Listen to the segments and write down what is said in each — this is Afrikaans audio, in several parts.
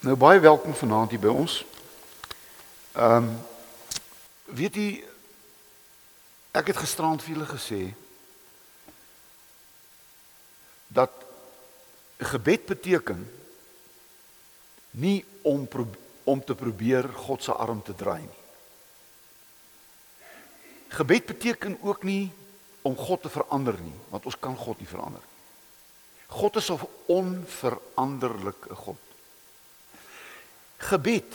Nou baie welkom vanaand hier by ons. Ehm um, weet jy ek het gisterand vir julle gesê dat gebed beteken nie om om te probeer God se arm te draai nie. Gebed beteken ook nie om God te verander nie, want ons kan God nie verander nie. God is 'n onveranderlike God. Gebed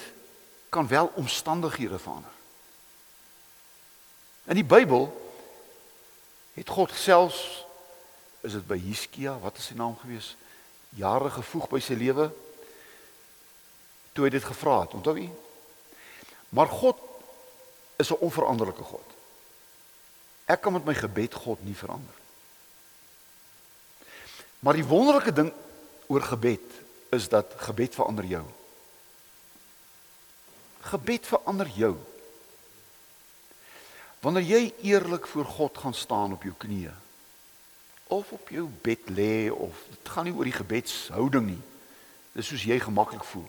kan wel omstandighede verander. In die Bybel het God selfs is dit by Hiskia, wat is sy naam gewees? Jare gevoeg by sy lewe toe hy dit gevra het. Onthou jy? Maar God is 'n onveranderlike God. Ek kan met my gebed God nie verander. Maar die wonderlike ding oor gebed is dat gebed verander jou. Gebed verander jou. Wanneer jy eerlik voor God gaan staan op jou knieë of op jou bed lê of dit gaan nie oor die gebedshouding nie. Dis soos jy gemaklik voel.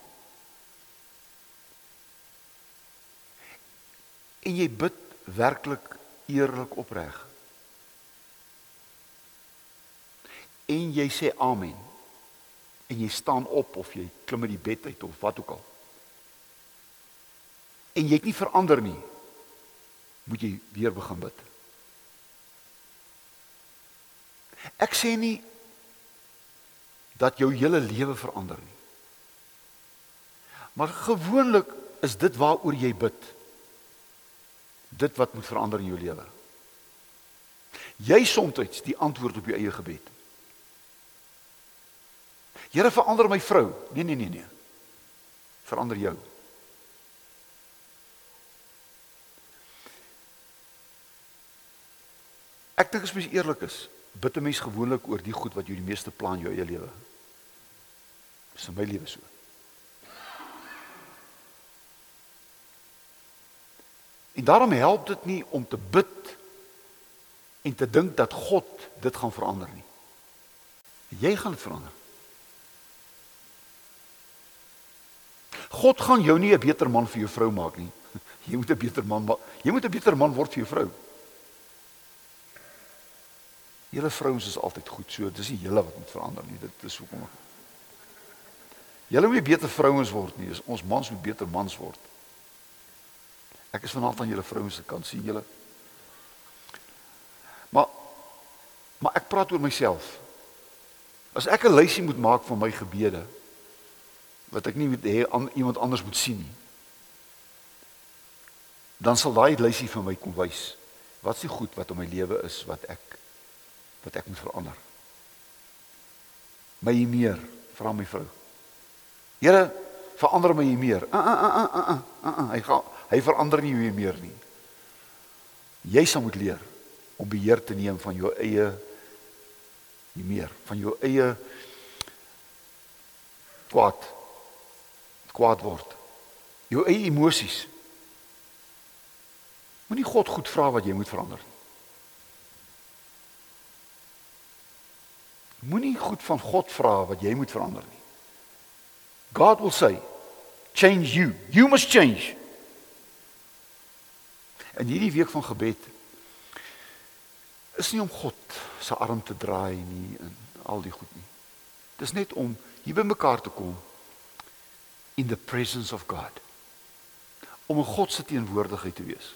En jy bid werklik eerlik opreg. En jy sê amen. En jy staan op of jy klim uit die bed uit of wat ook al en jy het nie verander nie, moet jy weer begin bid. Ek sê nie dat jou hele lewe verander nie. Maar gewoonlik is dit waaroor jy bid. Dit wat moet verander in jou lewe. Jy soms die antwoord op jou eie gebed. Here verander my vrou. Nee nee nee nee. Verander jou. Ek dink as mens eerlik is, bid 'n mens gewoonlik oor die goed wat jy die meeste plan jou eie lewe. Dis in my lewe so. En daarom help dit nie om te bid en te dink dat God dit gaan verander nie. Jy gaan verander. God gaan jou nie 'n beter man vir jou vrou maak nie. Jy moet 'n beter man jy moet 'n beter man word vir jou vrou. Julle vrouens is altyd goed so. Dis nie julle wat moet verander nie. Dit is hoekom. Julle moet beter vrouens word nie. Ons mans moet beter mans word. Ek is vanaand aan julle vrouens se kant sien julle. Maar maar ek praat oor myself. As ek 'n lysie moet maak van my gebede wat ek nie moet hê aan iemand anders moet sien nie. Dan sal daai lysie vir my kom wys wat se goed wat in my lewe is wat ek wat ek moet verander. My meer, vra my vrou. Here, verander my meer. Uh, uh, uh, uh, uh, uh, uh. Hy gaan hy verander nie jou meer nie. Jy sal moet leer om beheer te neem van jou eie nie meer, van jou eie kwaad kwaad word. Jou eie emosies. Moenie God goed vra wat jy moet verander nie. Moenie goed van God vra wat jy moet verander nie. God will say, change you. You must change. En hierdie week van gebed is nie om God se arm te draai nie en al die goed nie. Dis net om hier by mekaar te kom in the presence of God. Om 'n God se teenwoordigheid te wees.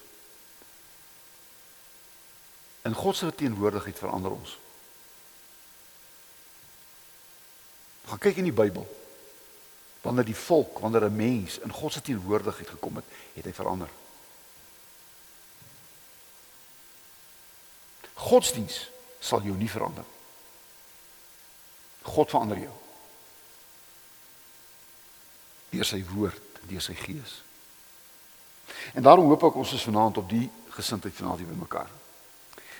In God se teenwoordigheid verander ons. Gaan kyk in die Bybel. Wanneer die volk, wanneer 'n mens in God se teenwoordigheid gekom het, het hy verander. Godsdiens sal jou nie verander. God verander jou. Deur sy woord, deur sy gees. En daarom hoop ek ons is vanaand op die gesindheid vanaand hier by mekaar.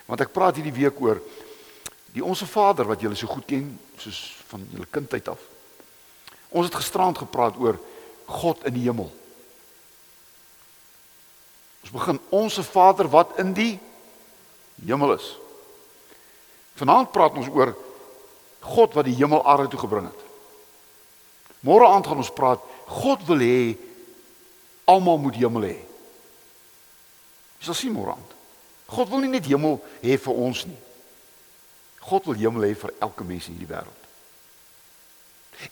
Want ek praat hierdie week oor Die onsse Vader wat julle so goed ken soos van julle kindheid af. Ons het gisterand gepraat oor God in die hemel. Ons begin onsse Vader wat in die hemel is. Vanaand praat ons oor God wat die hemel aarde toe gebring het. Môre aand gaan ons praat God wil hê almal moet hemel hê. Dis al sien morant. God wil nie net hemel hê vir ons nie. God wil hemel hê vir elke mens in hierdie wêreld.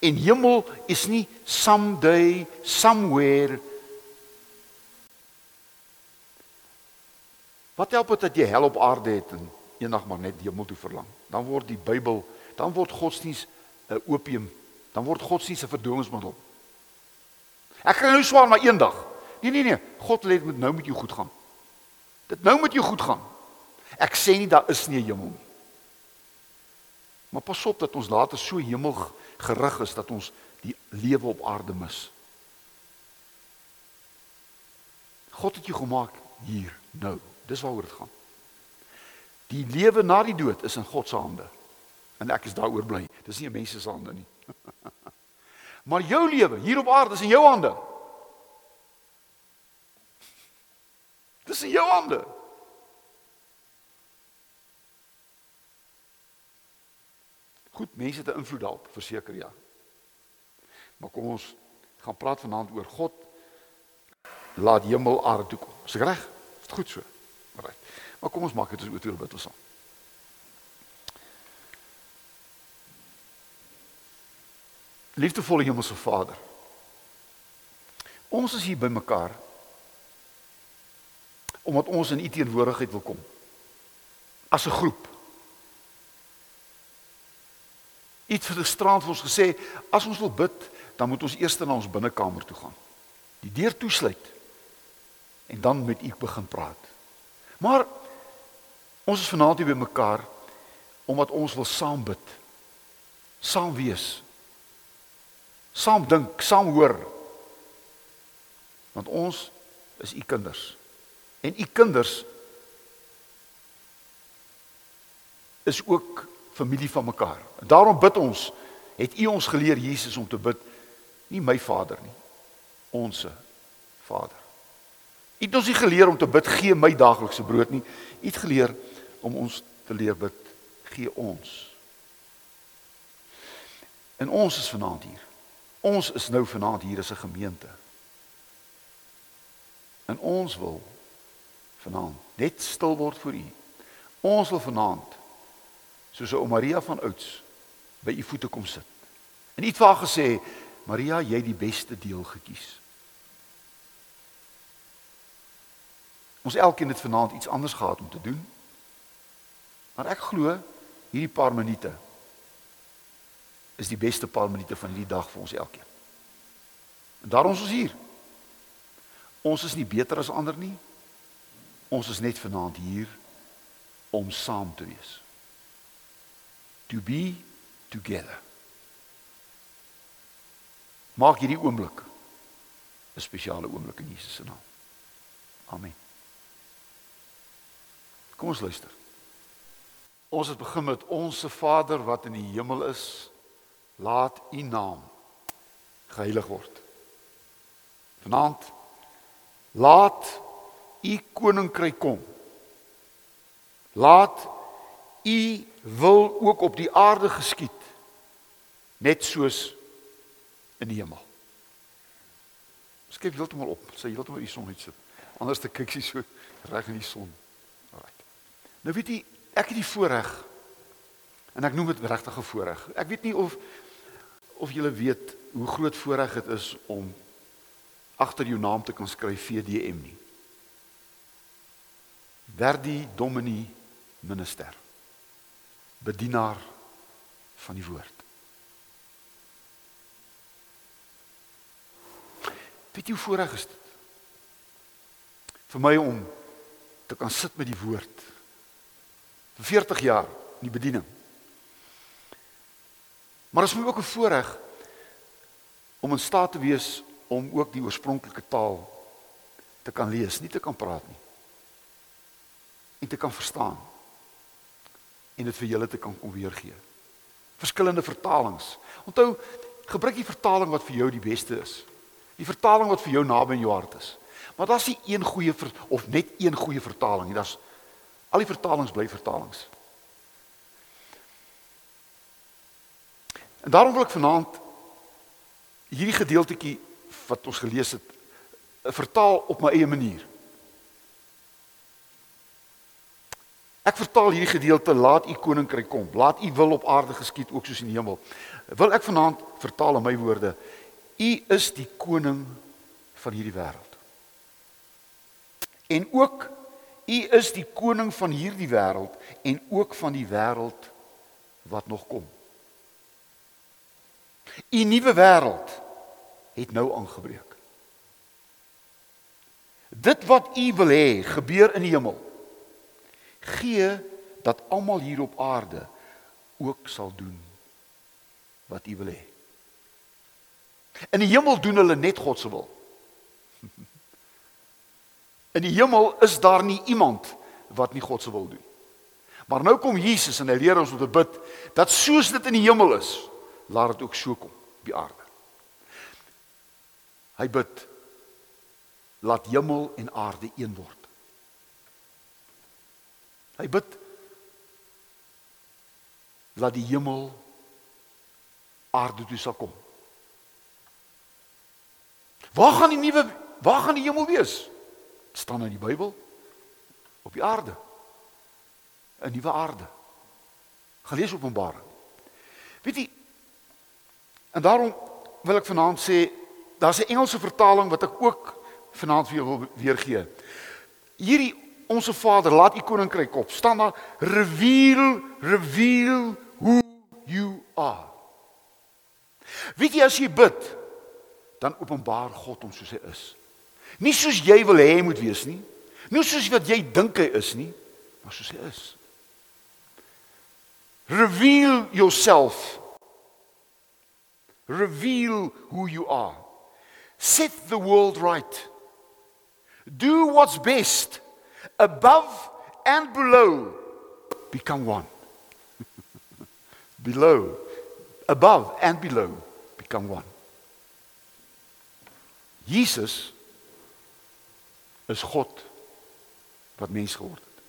En hemel is nie someday somewhere Wat help dit dat jy hel op aarde het en eendag maar net hemel toe verlang? Dan word die Bybel, dan word godsdiens 'n opium, dan word godsdiens 'n verdowingsmiddel. Ek kry nou swaar maar eendag. Nee nee nee, God wil dit nou met jou goed gaan. Dit nou met jou goed gaan. Ek sê nie daar is nie 'n hemel nie. Maar pas op dat ons later so hemel gerig is dat ons die lewe op aarde mis. God het jou gemaak hier nou. Dis waaroor dit gaan. Die lewe na die dood is in God se hande. En ek is daaroor bly. Dis nie 'n mens se hande nie. maar jou lewe hier op aarde is in jou hande. Dis in jou hande. Goed, mense het 'n invloed daarop, verseker ja. Maar kom ons gaan praat vanaand oor God laat hemel aarde toe kom. Is reg? Is dit goed so? Reg. Maar kom ons maak dit as oor bid ons aan. Liefdevolle Hemelse Vader. Ons is hier by mekaar omdat ons in U teenwoordigheid wil kom. As 'n groep. Iets vir straat het ons gesê, as ons wil bid, dan moet ons eers na ons binnekamer toe gaan. Die deur toesluit en dan met U begin praat. Maar ons is vanaand hier by mekaar omdat ons wil saam bid. Saam wees. Saam dink, saam hoor. Want ons is U kinders. En U kinders is ook familie van mekaar. En daarom bid ons, het U ons geleer Jesus om te bid, nie my Vader nie, ons Vader. U het ons nie geleer om te bid gee my daaglikse brood nie. U het geleer om ons te leer bid gee ons. En ons is vanaand hier. Ons is nou vanaand hier as 'n gemeente. En ons wil vanaand net stil word voor U. Ons wil vanaand soos ou Maria van ouds by u voete kom sit. En iets vir haar gesê, Maria, jy het die beste deel gekies. Ons elkeen het vanaand iets anders gehad om te doen. Maar ek glo hierdie paar minute is die beste paar minute van hierdie dag vir ons elkeen. En daarom is ons hier. Ons is nie beter as ander nie. Ons is net vanaand hier om saam te wees to be together. Maak hierdie oomblik 'n spesiale oomblik in Jesus se naam. Amen. Kom ons luister. Ons het begin met ons se Vader wat in die hemel is, laat U naam geheilig word. Vanaand laat U koninkryk kom. Laat U wil ook op die aarde geskied net soos in die hemel. Skep heeltemal op, sê heeltemal die son uitsit. Anders te kyk sy so reg in die son. Alraai. Nou weet jy, ek het die voorreg en ek noem dit regtig 'n voorreg. Ek weet nie of of julle weet hoe groot voorreg dit is om agter jou naam te kan skryf VDM nie. Verdi Domini Minister bedienaar van die woord. Weet jy hoe voorreg is dit? Vir my om te kan sit met die woord vir 40 jaar in die bediening. Maar dit is my ook 'n voorreg om in staat te wees om ook die oorspronklike taal te kan lees, nie te kan praat nie. En te kan verstaan en dit vir julle te kan kom weergee. Verskillende vertalings. Onthou, gebruik die vertaling wat vir jou die beste is. Die vertaling wat vir jou naby in jou hart is. Maar daar's nie een goeie ver, of net een goeie vertaling nie. Daar's al die vertalings bly vertalings. En daarom wil ek vanaand hierdie gedeeltjie wat ons gelees het vertaal op my eie manier. Ek vertaal hierdie gedeelte laat u koninkryk kom. Laat u wil op aarde geskied ook soos in die hemel. Wil ek vanaand vertaal in my woorde. U is die koning van hierdie wêreld. En ook u is die koning van hierdie wêreld en ook van die wêreld wat nog kom. U nuwe wêreld het nou aangebreek. Dit wat u wil hê gebeur in die hemel gee dat almal hier op aarde ook sal doen wat U wil hê. In die hemel doen hulle net God se wil. In die hemel is daar nie iemand wat nie God se wil doen. Maar nou kom Jesus en hy leer ons om te bid dat soos dit in die hemel is, laat dit ook so kom op die aarde. Hy bid laat hemel en aarde een word. Hy bid laat die hemel aarde toe sal kom. Waar gaan die nuwe waar gaan die hemel wees? Staan in die Bybel op die aarde. 'n Nuwe aarde. Gelees Openbaring. Weet jy En daarom wil ek vanaand sê daar's 'n Engelse vertaling wat ek ook vanaand vir jou wil weergee. Hierdie onsse Vader, laat u koninkryk op. Staan daar reveal, reveal who you are. Weet jy as jy bid, dan openbaar God hom soos hy is. Nie soos jy wil hê hy moet wees nie. Nie soos wat jy dink hy is nie, maar soos hy is. Reveal yourself. Reveal who you are. Set the world right. Do what's best above and below become one. below, above and below become one. Jesus is God wat mens geword het.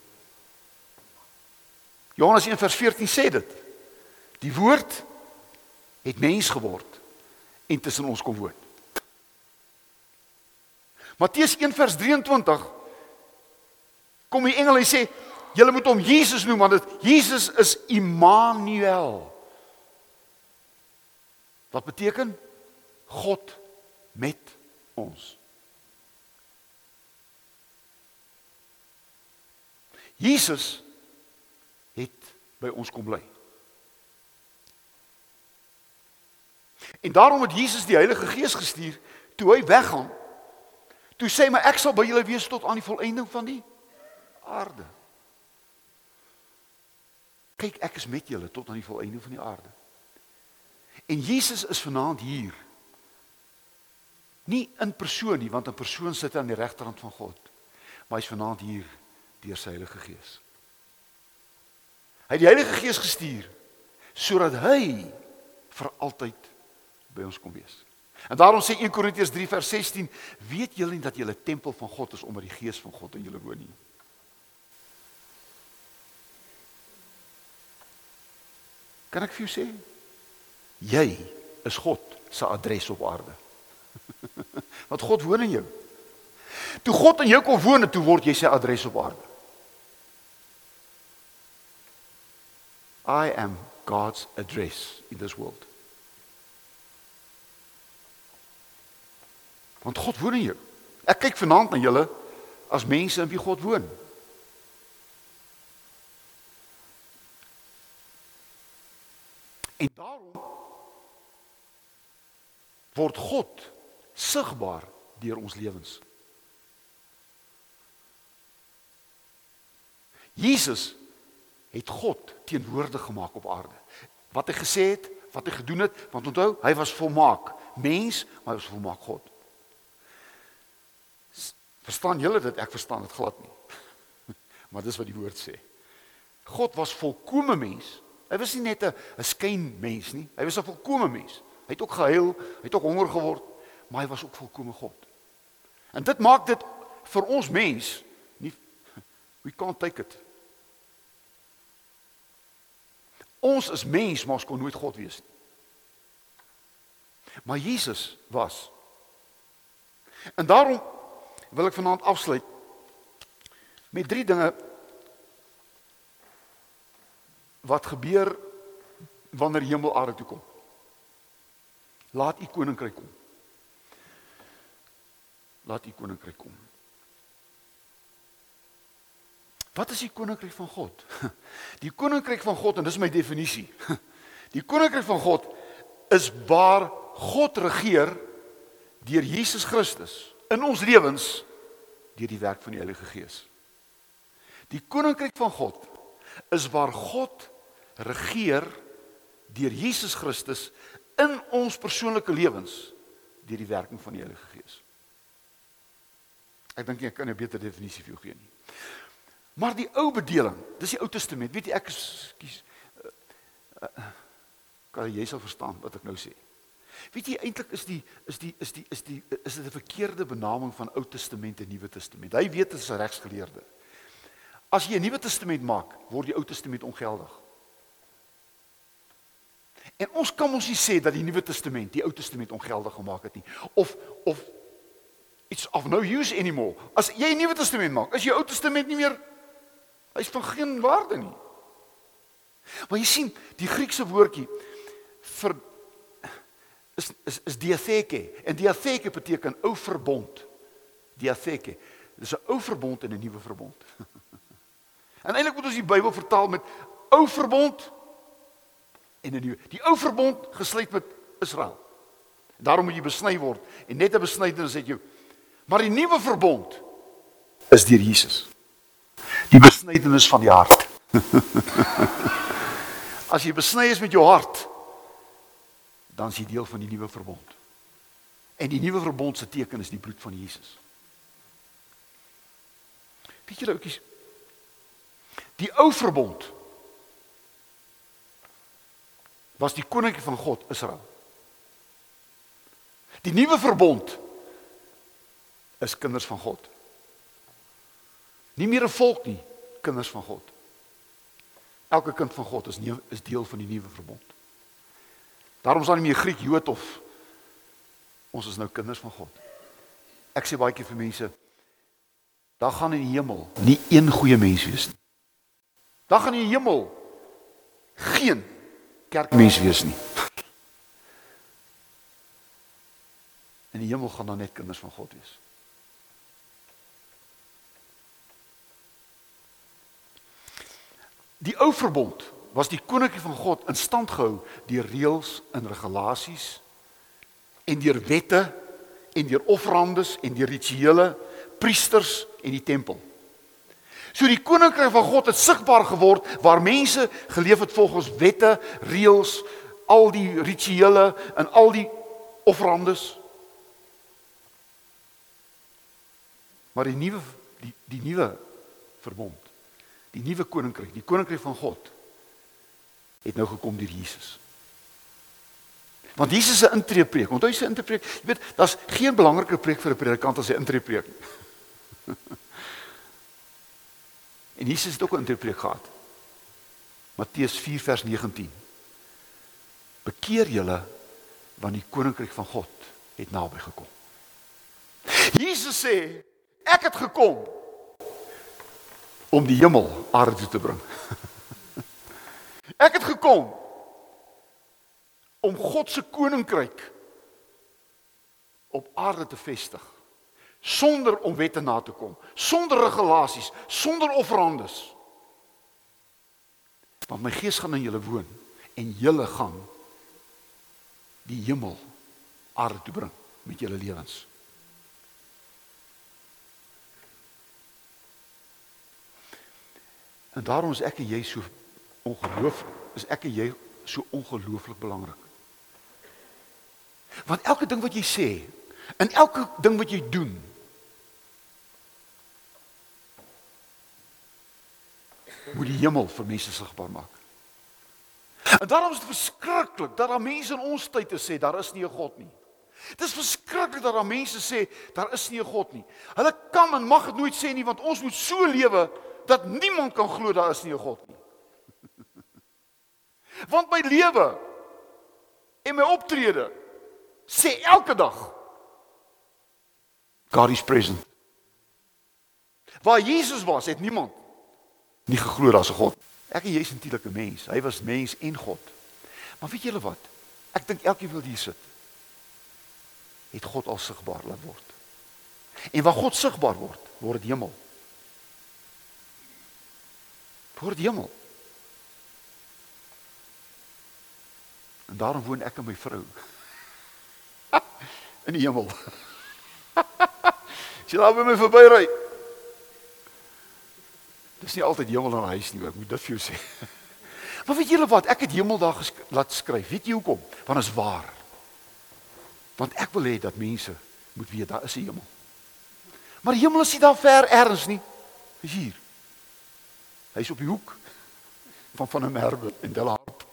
Johannes 1:14 sê dit. Die woord het mens geword en tussen ons kom woon. Matteus 1:23 kom die engel en sê julle moet hom Jesus noem want dit Jesus is Immanuel. Wat beteken God met ons. Jesus het by ons kom bly. En daarom het Jesus die Heilige Gees gestuur toe hy weggaan. Toe sê hy ek sal by julle wees tot aan die volëinding van die aarde. Kyk, ek is met julle tot aan die volëinde van die aarde. En Jesus is vanaand hier. Nie in persoon nie, want 'n persoon sit aan die regterkant van God. Maar hy's vanaand hier deur sy Heilige Gees. Hy het die Heilige Gees gestuur sodat hy vir altyd by ons kom wees. En daarom sê 1 Korintiërs 3 vers 16, weet julle nie dat julle tempel van God is omdat die Gees van God in julle woon nie? Kan ek vir jou sê? Jy is God se adres op aarde. Want God woon in jou. Toe God in jou kom woon, toe word jy sy adres op aarde. I am God's address in this world. Want God woon in jou. Ek kyk vanaand na julle as mense in wie God woon. En daarom word God sigbaar deur ons lewens. Jesus het God teenwoordig gemaak op aarde. Wat hy gesê het, wat hy gedoen het, want onthou, hy was volmaak, mens, maar hy was volmaak God. Verstaan julle dit? Ek verstaan dit glad nie. Maar dis wat die woord sê. God was volkomme mens, Hy was nie net 'n 'n skyn mens nie. Hy was 'n volkomme mens. Hy het ook gehuil, hy het ook honger geword, maar hy was ook volkomme God. En dit maak dit vir ons mens nie we can't take it. Ons is mens, maar ons kon nooit God wees nie. Maar Jesus was En daarom wil ek vanaand afsluit met drie dinge wat gebeur wanneer hemel aarde toe kom. Laat u koninkryk kom. Laat u koninkryk kom. Wat is die koninkryk van God? Die koninkryk van God en dis my definisie. Die koninkryk van God is waar God regeer deur Jesus Christus in ons lewens deur die werk van die Heilige Gees. Die koninkryk van God is waar God regeer deur Jesus Christus in ons persoonlike lewens deur die werking van die Heilige Gees. Ek dink ek kan 'n beter definisie vir jou gee nie. Maar die ou bedeling, dis die Ou Testament. Weet jy ek skus uh, uh, kan jy sal verstaan wat ek nou sê. Weet jy eintlik is die is die is die is die is dit 'n verkeerde benaming van Ou Testament en Nuwe Testament. Hy weet dit is 'n regsgeleerde. As jy 'n Nuwe Testament maak, word die Ou Testament ongeldig. En ons kan ons nie sê dat die Nuwe Testament die Ou Testament ongeldig gemaak het nie of of it's of no use anymore. As jy 'n Nuwe Testament maak, is jou Ou Testament nie meer hy's van geen waarde nie. Maar jy sien, die Griekse woordjie vir is is is diatheke en diatheke beteken ou verbond. Diatheke. Dis 'n ou verbond en 'n nuwe verbond. en eintlik moet ons die Bybel vertaal met ou verbond en 'n nuwe. Die ou verbond gesluit met Israel. Daarom moet jy besny word en net 'n besnydenis het jou. Maar die nuwe verbond is deur Jesus. Die besnydenis van die hart. As jy besny is met jou hart, dan is jy deel van die nuwe verbond. En die nuwe verbond se teken is die bloed van Jesus. Weet julle ouetjies? Die ou verbond was die koninkryk van God Israel. Die nuwe verbond is kinders van God. Nie meer 'n volk nie, kinders van God. Elke kind van God is nie is deel van die nuwe verbond. Daarom is daar nie meer Griek, Jood of ons is nou kinders van God. Ek sê baie keer vir mense, daar gaan in die hemel nie een goeie mens wees nie. Daar gaan in die hemel geen kerkmens wees nie. In die hemel gaan dan net kinders van God wees. Die ou verbond was die koninkryk van God in stand gehou deur reëls en regulasies en deur wette en deur offerandes en deur rituele priesters en die tempel. So die koninkryk van God het sigbaar geword waar mense geleef het volgens wette, reëls, al die rituele en al die offerandes. Maar die nuwe die die nuwe verbond, die nuwe koninkryk, die koninkryk van God het nou gekom deur Jesus. Want Jesus se intreepreek, onthou sy intreepreek, jy weet, daar's geen belangriker preek vir 'n predikant as sy intreepreek nie. en Jesus het ook 'n intreepreek gehad. Matteus 4 vers 19. Bekeer julle want die koninkryk van God het naby gekom. Jesus sê, ek het gekom om die hemel aarde toe te bring. Ek het gekom om God se koninkryk op aarde te vestig sonder om wette na te kom, sonder regulasies, sonder offerandes. Want my gees gaan in julle woon en julle gaan die hemel aarde toe bring met julle lewens. En daarom is ek en jy so ongelooflik is ek en jy so ongelooflik belangrik. Want elke ding wat jy sê en elke ding wat jy doen moet die hemel vir mense sigbaar maak. En daarom is dit verskriklik dat daar mense in ons tyd te sê daar is nie 'n God nie. Dit is verskriklik dat daar mense sê daar is nie 'n God nie. Hulle kan en mag dit nooit sê nie want ons moet so lewe dat niemand kan glo daar is nie 'n God nie. Want my lewe en my optrede sê elke dag God is present. Waar Jesus was, het niemand nie geglo daar's 'n God. Ek en jy is eintlik 'n mens. Hy was mens en God. Maar weet julle wat? Ek dink elkeen wil hier sit. Het God al sigbaar laat word. En waar God sigbaar word, word dit hemel. Word hemel. En daarom woon ek en my vrou in die hemel. Sy laat my verbyry. Dis nie altyd hemel en huis nie, ek moet dit vir jou sê. Maar weet julle wat? Ek het hemel daar gesk laat skryf. Weet jy hoekom? Want dit is waar. Want ek wil hê dat mense moet weet daar is 'n hemel. Maar die hemel is nie daar ver ergens nie. Dis hier. Hy's op die hoek van van 'n merwe en Delharp.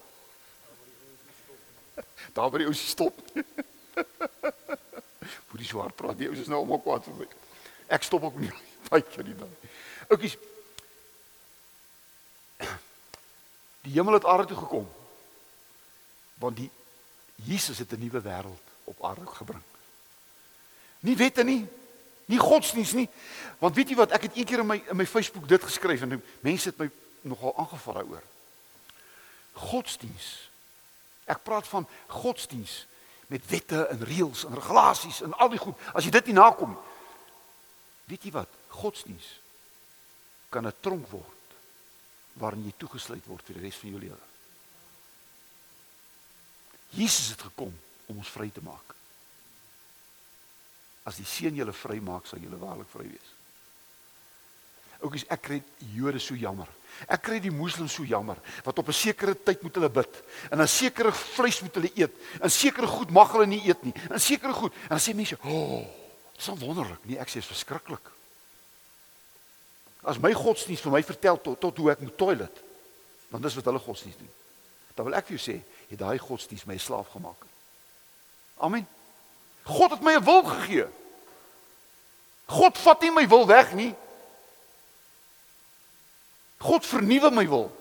Daar waar die ou stop. Hoe die swaar praat, ou is nou almal kwaad vir my. Ek stop ook nie baie nie dan. Oukies. Die hemel het aarde toe gekom. Want die Jesus het 'n nuwe wêreld op aarde gebring. Nie wette nie, nie godsdiens nie. Want weet jy wat, ek het eendag in my in my Facebook dit geskryf en mense het my nogal aangeval daaroor. Godsdiens. Ek praat van godsdiens met wette en reëls en regulasies en al die goed. As jy dit nie nakom nie. Weet jy wat? Godsdiens kan 'n tronk word waarin jy toegesluit word vir die res van jou lewe. Jesus het gekom om ons vry te maak. As die seun julle vry maak, sal julle waarlik vry wees. Oukies, ek kry Jode so jammer. Ek kry die moslems so jammer wat op 'n sekere tyd moet hulle bid en 'n sekere vleis moet hulle eet. 'n Sekere goed mag hulle nie eet nie. 'n Sekere goed. En dan sê mense, "O, oh, dis wonderlik." Nee, ek sê dit is verskriklik. As my godsdienst vir my vertel tot tot hoe ek moet toilet, dan dis wat hulle godsdienst doen. Dan wil ek vir jou sê, het daai godsdienst my slaaf gemaak. Amen. God het my 'n wil gegee. God vat nie my wil weg nie. God vernuwe my wil.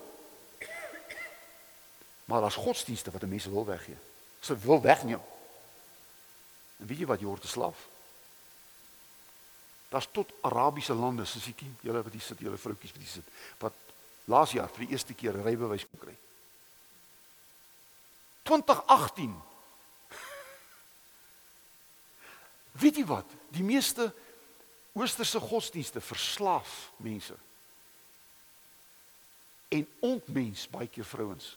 Maar daar's godsdienste wat 'n mens wil weggee. Sy wil wegneem. En weet jy wat jy word 'n slaaf? Daar's tot Arabiese lande, sisiekie, julle wat hier sit, julle vroutjies wat hier sit, wat laas jaar vir die eerste keer 'n rybewys kon kry. 2018 Weet jy wat? Die meeste oosterse godsdienste verslaaf mense. En ontmens baie keer vrouens.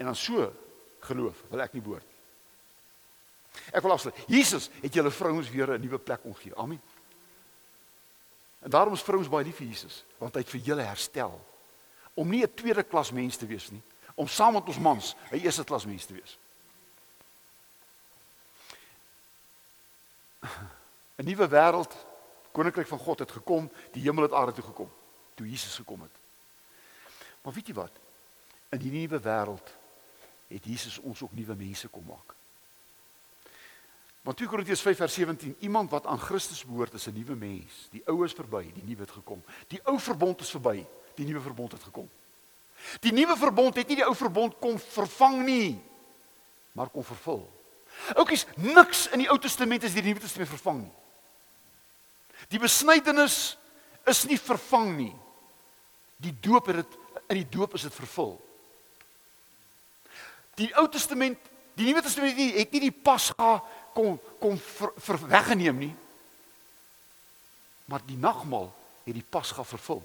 En dan so geloof wil ek nie behoort. Ek wil afsluit. Jesus het julle vrouens weer 'n nuwe plek omgee. Amen. En daarom is vrouens baie lief vir Jesus, want hy het vir julle herstel om nie 'n tweede klas mens te wees nie, om saam met ons mans 'n eerste klas mens te wees. 'n nuwe wêreld, koninkryk van God het gekom, die hemel het aarde toe gekom toe Jesus gekom het. Maar weet jy wat? In die nuwe wêreld het Jesus ons ook nuwe mense kom maak. Want 2 Korintiërs 5 vers 17, iemand wat aan Christus behoort is 'n nuwe mens. Die ou is verby, die nuwe het gekom. Die ou verbond is verby, die nuwe verbond het gekom. Die nuwe verbond het nie die ou verbond kom vervang nie, maar kom vervul. Oukies, niks in die Ou Testament is deur die Nuwe Testament vervang nie. Die besnydenis is nie vervang nie. Die doop het dit in die doop is dit vervul. Die Ou Testament, die Nuwe Testament het nie, het nie die Pasga kom kom ver, ver weggeneem nie. Maar die nagmaal het die Pasga vervul.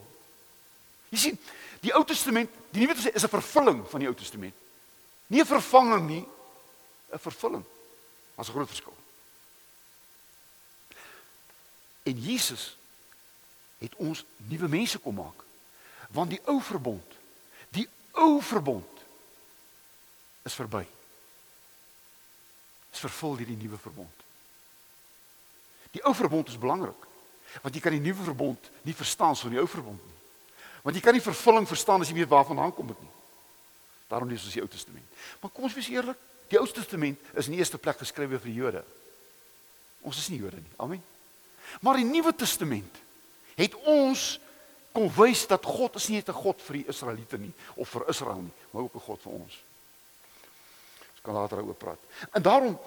Jy sien, die Ou Testament, die Nuwe Testament is 'n vervulling van die Ou Testament. Nie 'n vervanging nie, 'n vervulling. Daar's 'n groot verskil. En Jesus het ons nuwe mense kom maak. Want die ou verbond, die ou verbond is verby. Is vervul deur die nuwe verbond. Die ou verbond is belangrik. Want jy kan die nuwe verbond nie verstaan sonder die ou verbond nie. Want jy kan nie vervulling verstaan as jy weet waarvan hang kom dit nie. Daarom lees ons die Ou Testament. Maar kom ons wees eerlik, Die Ou Testament is in die eerste plek geskrywe vir die Jode. Ons is nie Jode nie. Amen. Maar die Nuwe Testament het ons kom wys dat God is nie net 'n God vir die Israeliete nie of vir Israel nie, maar ook 'n God vir ons. Ons kan later daaroor praat. En daarom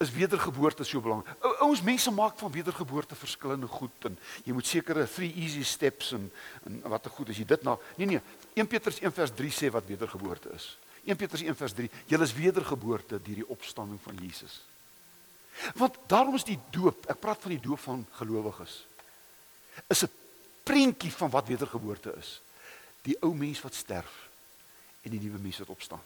is wedergeboorte so belangrik. Ouens mense maak van wedergeboorte verskillende goed en jy moet sekere 3 easy steps en en wat 'n goed as jy dit na Nee nee, 1 Petrus 1 vers 3 sê wat wedergeboorte is. 1 Petrus 1 vers 3, jy is wedergeboorte deur die opstanding van Jesus. Want daarom is die doop, ek praat van die doop van gelowiges. Is 'n prentjie van wat wedergeboorte is. Die ou mens wat sterf en die nuwe mens wat opstaan.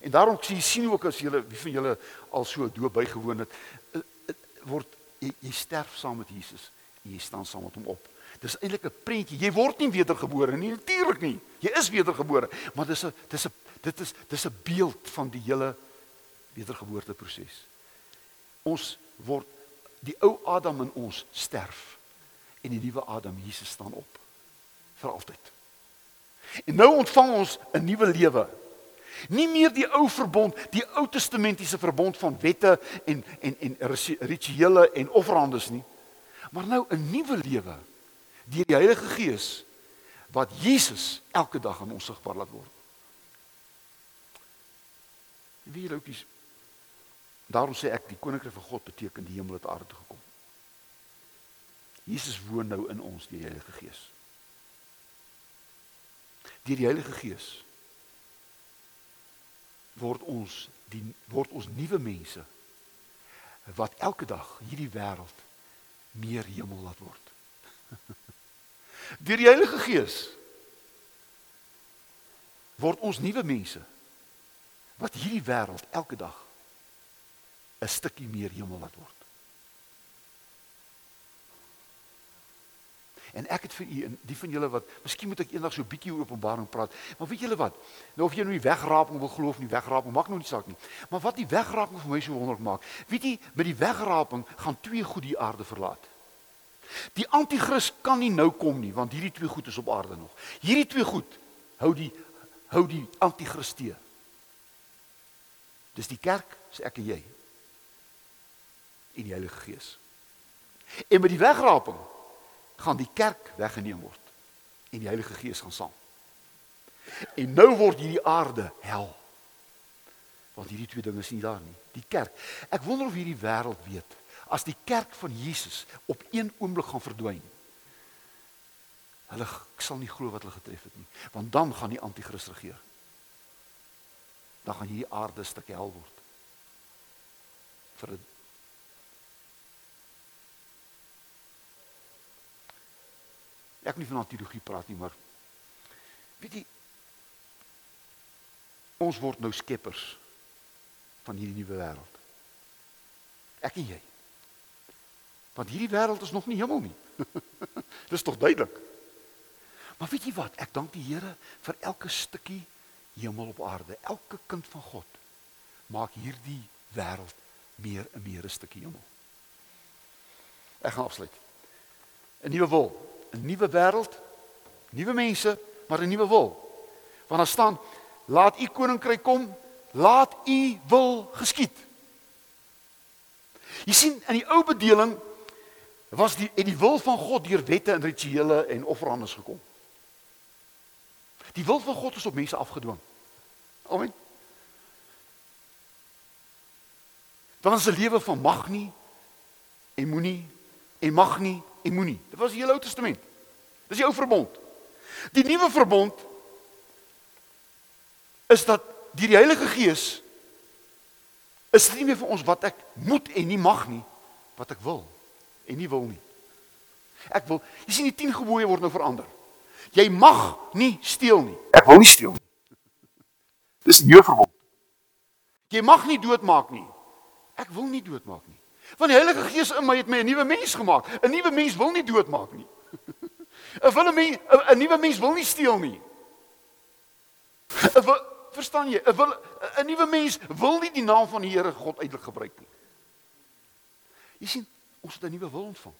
En daarom sien jy sien ook as julle wie van julle al so doop bygewoon het, eh, eh, word jy, jy sterf saam met Jesus en jy staan saam met hom op. Dis eintlik 'n prentjie. Jy word nie wedergebore nie, natuurlik nie. Jy is wedergebore, maar dis 'n dis 'n dit is dis 'n beeld van die hele wedergeboorte proses. Ons word die ou Adam in ons sterf en die nuwe Adam Jesus staan op vir altyd. En nou ontvang ons 'n nuwe lewe Nie meer die ou verbond, die Ou Testamentiese verbond van wette en en en rituele en offerandes nie. Maar nou 'n nuwe lewe deur die Heilige Gees wat Jesus elke dag aan ons sigbaar laat word. Wie jy oukies. Daarom sê ek die koninkryk van God beteken die hemel het aarde gekom. Jesus woon nou in ons deur die Heilige Gees. Deur die Heilige Gees word ons die word ons nuwe mense wat elke dag hierdie wêreld meer hemel laat word. Deur die Heilige Gees word ons nuwe mense wat hierdie wêreld elke dag 'n stukkie meer hemel laat word. En ek het vir u en die van julle wat miskien moet ek eendag so 'n bietjie oor Openbaring praat. Maar weet julle wat? Nou of jy nou die wegraping wil glo of nie wegraping, maak nou nie saak nie. Maar wat die wegraping vir my so wonderlik maak, weet jy, met die wegraping gaan twee goed die aarde verlaat. Die anti-kris kan nie nou kom nie, want hierdie twee goed is op aarde nog. Hierdie twee goed hou die hou die anti-kris te. Dis die kerk, sê ek en jy. In die Heilige Gees. En met die wegraping gaan die kerk weggeneem word en die Heilige Gees gaan saam. En nou word hierdie aarde hel. Want hierdie twee dinge is nie daar nie. Die kerk. Ek wonder of hierdie wêreld weet as die kerk van Jesus op een oomblik gaan verdwyn. Hulle ek sal nie glo wat hulle getref het nie, want dan gaan die anti-kris regeer. Dan gaan hierdie aarde 'n stuk hel word. vir 'n Ek nie van teologie praat nie, maar weet jy ons word nou skeppers van hierdie nuwe wêreld. Ek en jy. Want hierdie wêreld is nog nie hemel nie. Dis tog duidelik. Maar weet jy wat? Ek dank die Here vir elke stukkie hemel op aarde. Elke kind van God maak hierdie wêreld meer en meer 'n stukkie hemel. Ek gaan afsluit. 'n Nuwe wil. 'n nuwe wêreld, nuwe mense, maar 'n nuwe wil. Want daar staan: "Laat u koninkryk kom, laat u wil geskied." Jy sien, in die ou bedeling was die en die wil van God deur wette en rituele en offerandes gekom. Die wil van God is op mense afgedwing. Amen. Dan is 'n lewe van mag nie en moenie en mag nie en moenie. Dit was die Ou Testament. Dis die ou verbond. Die nuwe verbond is dat deur die Heilige Gees is dit nie meer vir ons wat ek moet en nie mag nie, wat ek wil en nie wil nie. Ek wil, jy sien die 10 gebooie word nou verander. Jy mag nie steel nie. Ek wil nie steel nie. Dis 'n nuwe verbond. Jy mag nie doodmaak nie. Ek wil nie doodmaak nie. Want die Heilige Gees in my het my 'n nuwe mens gemaak. 'n Nuwe mens wil nie doodmaak nie. 'n Wil 'n mens 'n nuwe mens wil nie steel nie. 'n Verstaan jy? 'n Wil 'n nuwe mens wil nie die naam van die Here God uitlik gebruik nie. Jy sien, ons het 'n nuwe wil ontvang.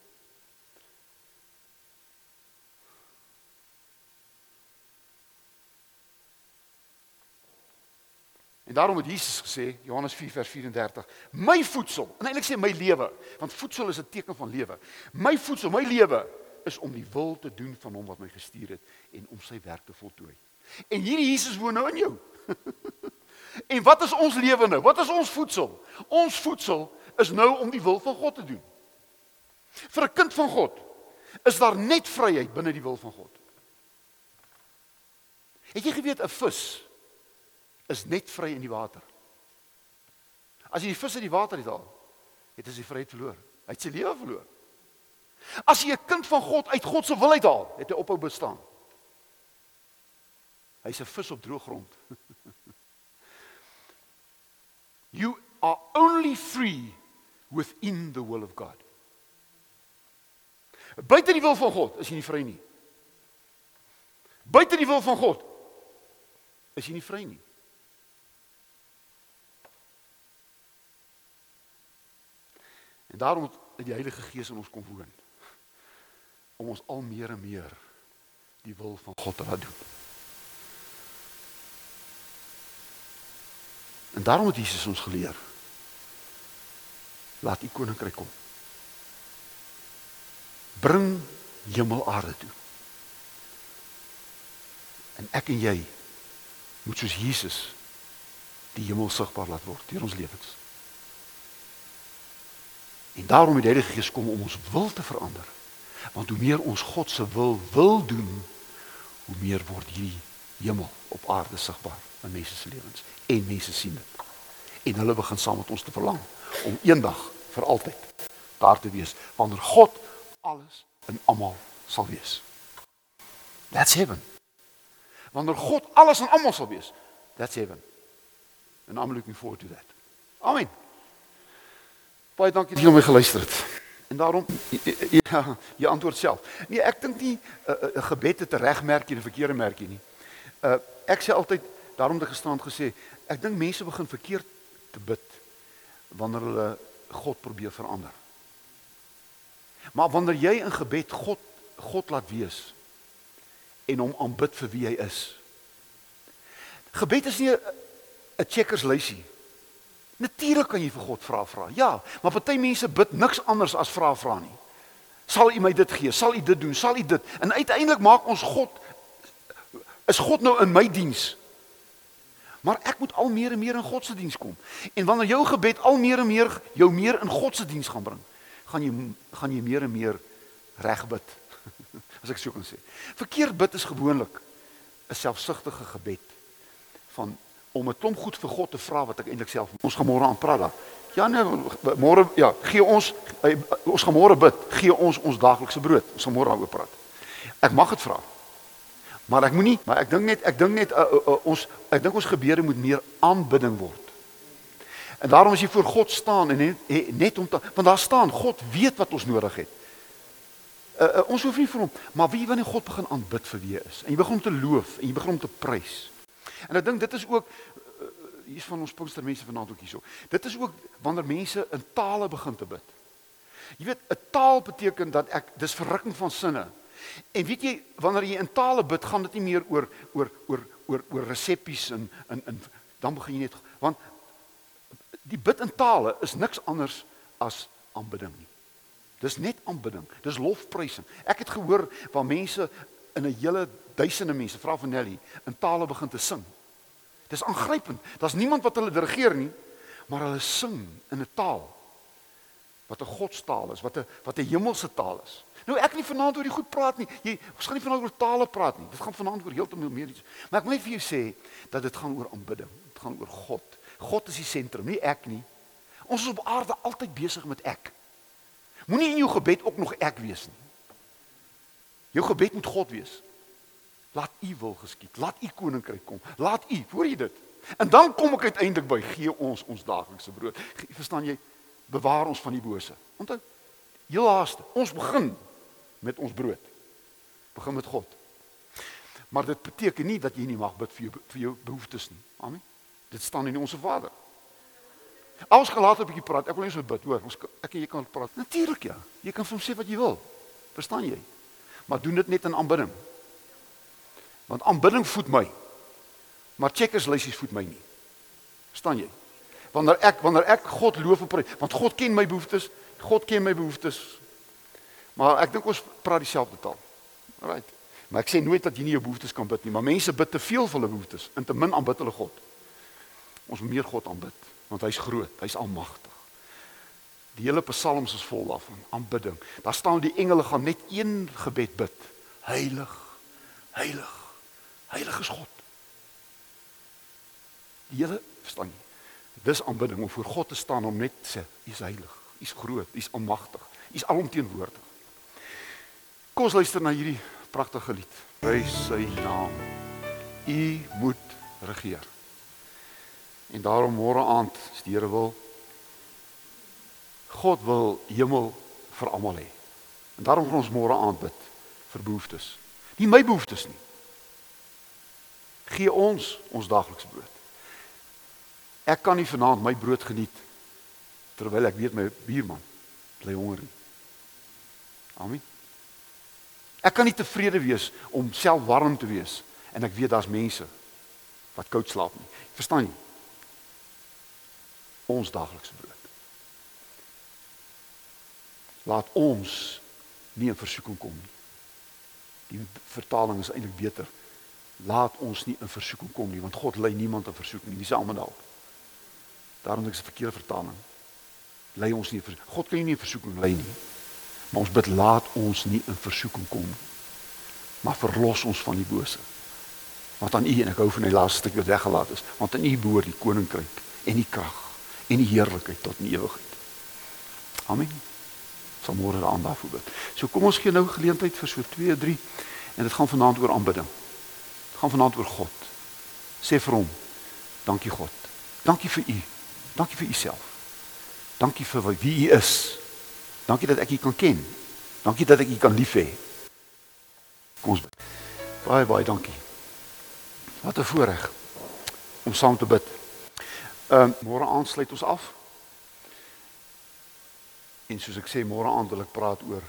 En daarom het Jesus gesê, Johannes 4 vers 34, my voedsel, en eintlik sê my lewe, want voedsel is 'n teken van lewe. My voedsel, my lewe is om die wil te doen van hom wat my gestuur het en om sy werk te voltooi. En hierdie Jesus woon nou in jou. en wat is ons lewe nou? Wat is ons voedsel? Ons voedsel is nou om die wil van God te doen. Vir 'n kind van God is daar net vryheid binne die wil van God. Het jy geweet 'n vis is net vry in die water? As jy die vis uit die water uithaal, het hy sy vryheid verloor. Hy het sy lewe verloor. As jy 'n kind van God uit God se wil uithaal, het hy ophou bestaan. Hy's 'n vis op droë grond. you are only free within the will of God. Buite die wil van God is jy nie vry nie. Buite die wil van God is jy nie vry nie. En daarom het die Heilige Gees in ons kom woon om ons al meer en meer die wil van God te laat doen. En daarom het Jesus ons geleer laat u koninkryk kom. Bring hemel aarde toe. En ek en jy moet soos Jesus die hemel sigbaar laat word deur ons lewens. En daarom het die Heilige Gees kom om ons wil te verander. Want hoe meer ons God se wil wil doen, hoe meer word hierdie hemel op aarde sigbaar in mense se lewens en mense sien dit. En hulle begin saam met ons te verlang om eendag vir altyd daar te wees wanneer God alles in almal sal wees. That's heaven. Wanneer God alles in almal sal wees, that's heaven. And I'm looking forward to that. Amen. Baie dankie dat jy my geluister het. En daarom ja, jy antwoord self. Nee, ek dink nie 'n uh, uh, uh, gebed het 'n regmerkie en 'n verkeerde merkie nie. Uh ek sê altyd daarom het ek gestaan gesê, ek dink mense begin verkeerd te bid wanneer hulle God probeer verander. Maar wanneer jy in gebed God God laat wees en hom aanbid vir wie hy is. Gebed is nie 'n checkers lysie Natuurlik kan jy vir God vra vra. Ja, maar party mense bid niks anders as vra vra nie. Sal U my dit gee? Sal U dit doen? Sal U dit? En uiteindelik maak ons God is God nou in my diens. Maar ek moet al meer en meer in God se diens kom. En wanneer jou gebed al meer en meer jou meer in God se diens gaan bring, gaan jy gaan jy meer en meer reg bid. As ek so kan sê. Verkeerd bid is gewoonlik 'n selfsugtige gebed van om 'n klomp goed vir God te vra wat ek eintlik self ons gaan môre aan praat dan. Ja nee, môre ja, gee ons eh, ons gaan môre bid, gee ons ons daaglikse brood. Ons gaan môre daaroor praat. Ek mag dit vra. Maar ek moenie, maar ek dink net ek dink net uh, uh, uh, ons ek dink ons gebede moet meer aanbidding word. En daarom as jy voor God staan en net, net om te want daar staan God weet wat ons nodig het. Uh, uh, ons hoef nie vir hom, maar wie wanneer God begin aanbid vir wie is en jy begin om te loof en jy begin om te prys. En ek dink dit is ook uh, hier's van ons Pinkstermense vanaand ook hierso. Dit is ook wanneer mense in tale begin te bid. Jy weet, 'n taal beteken dat ek dis verrukking van sinne. En weet jy, wanneer jy in tale bid, gaan dit nie meer oor oor oor oor oor reseppies en in in dan begin jy net want die bid in tale is niks anders as aanbidding. Dis net aanbidding. Dis lofprysing. Ek het gehoor waar mense in 'n hele duisende mense, vra van Nelly, in tale begin te sing. Dis aangrypend. Daar's niemand wat hulle dirigeer nie, maar hulle sing in 'n taal wat 'n godstaal is, wat 'n wat 'n hemelse taal is. Nou ek nie vanaand oor die goed praat nie. Jy ons gaan nie vanaand oor tale praat nie. Dit gaan vanaand oor heeltemal meer iets. Maar ek wil net vir jou sê dat dit gaan oor aanbidding. Dit gaan oor God. God is die sentrum, nie ek nie. Ons is op aarde altyd besig met ek. Moenie in jou gebed ook nog ek wees nie. Jou gebed moet God wees. Laat U wil geskied. Laat U koninkryk kom. Laat U, hoor jy dit? En dan kom ek uiteindelik by gee ons ons daaglikse brood. Verstaan jy? Bewaar ons van die bose. Onthou, heel laaste, ons begin met ons brood. Begin met God. Maar dit beteken nie dat jy nie mag bid vir jou vir jou behoeftes nie. Amen. Dit staan in ons Vader. Ons gaan later 'n bietjie praat. Ek wil net so bid, hoor. Ons ek en jy kan praat. Natuurlik ja. Jy kan vir hom sê wat jy wil. Verstaan jy? Maar doen dit net in aanbidding. Want aanbidding voed my. Maar checkerslysies voed my nie. Verstaan jy? Wanneer ek wanneer ek God loof en prys, want God ken my behoeftes, God ken my behoeftes. Maar ek dink ons praat dieselfde taal. Right. Maar ek sê nooit dat jy nie jou behoeftes kan bid nie, maar mense bid te veel vir hulle behoeftes en te min aanbid hulle God. Ons moet meer God aanbid, want hy's groot, hy's almagtig. Die hele psalms is vol daarvan, aanbidding. Daar staan die engele gaan net een gebed bid. Heilig, heilig, heilig is God. Die hele verstaan jy? Dis aanbidding om voor God te staan om net sê, U is heilig, U is groot, U is almagtig, U is alomteenwoordig. Kom ons luister na hierdie pragtige lied. Prys sy naam. U moet regeer. En daarom môre aand, as die Here wil, God wil hemel vir almal hê. En daarom gaan ons môre aand bid vir behoeftes. Nie my behoeftes nie. Gee ons ons daaglikse brood. Ek kan nie vanaand my brood geniet terwyl ek weet my buurman bly honger nie. Amen. Ek kan nie tevrede wees om self warm te wees en ek weet daar's mense wat koud slaap nie. Verstaan jy? Ons daaglikse brood. Laat ons nie in versoeking kom nie. Die vertaling is eintlik beter. Laat ons nie in versoeking kom nie, want God lei niemand in versoeking nie. Dis almal daar. Daarom is dit 'n verkeerde vertaling. Lei ons nie vir God kan nie in versoeking lei nie. Maar ons bid laat ons nie in versoeking kom nie. Maar verlos ons van die bose. Want aan U en ek hou van die laaste stuk wat weggelaat is, want aan U behoort die koninkryk en die krag en die heerlikheid tot in ewigheid. Amen. Sal môre aan daarvoor bid. So kom ons gee nou geleentheid vir so 2, 3 en dit gaan vanaand oor aanbidding. Gaan vanaand oor God. Sê vir hom: Dankie God. Dankie vir U. Dankie vir u self. Dankie vir wie u is. Dankie dat ek u kan ken. Dankie dat ek u kan lief hê. Kom ons bid. Baie baie dankie. Wat 'n voorreg om saam te bid. Ehm uh, môre aand sluit ons af. En soos ek sê môre aand wil ek praat oor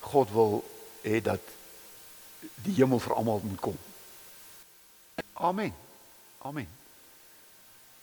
God wil hê dat die hemel vir almal moet kom. Amen. Amen.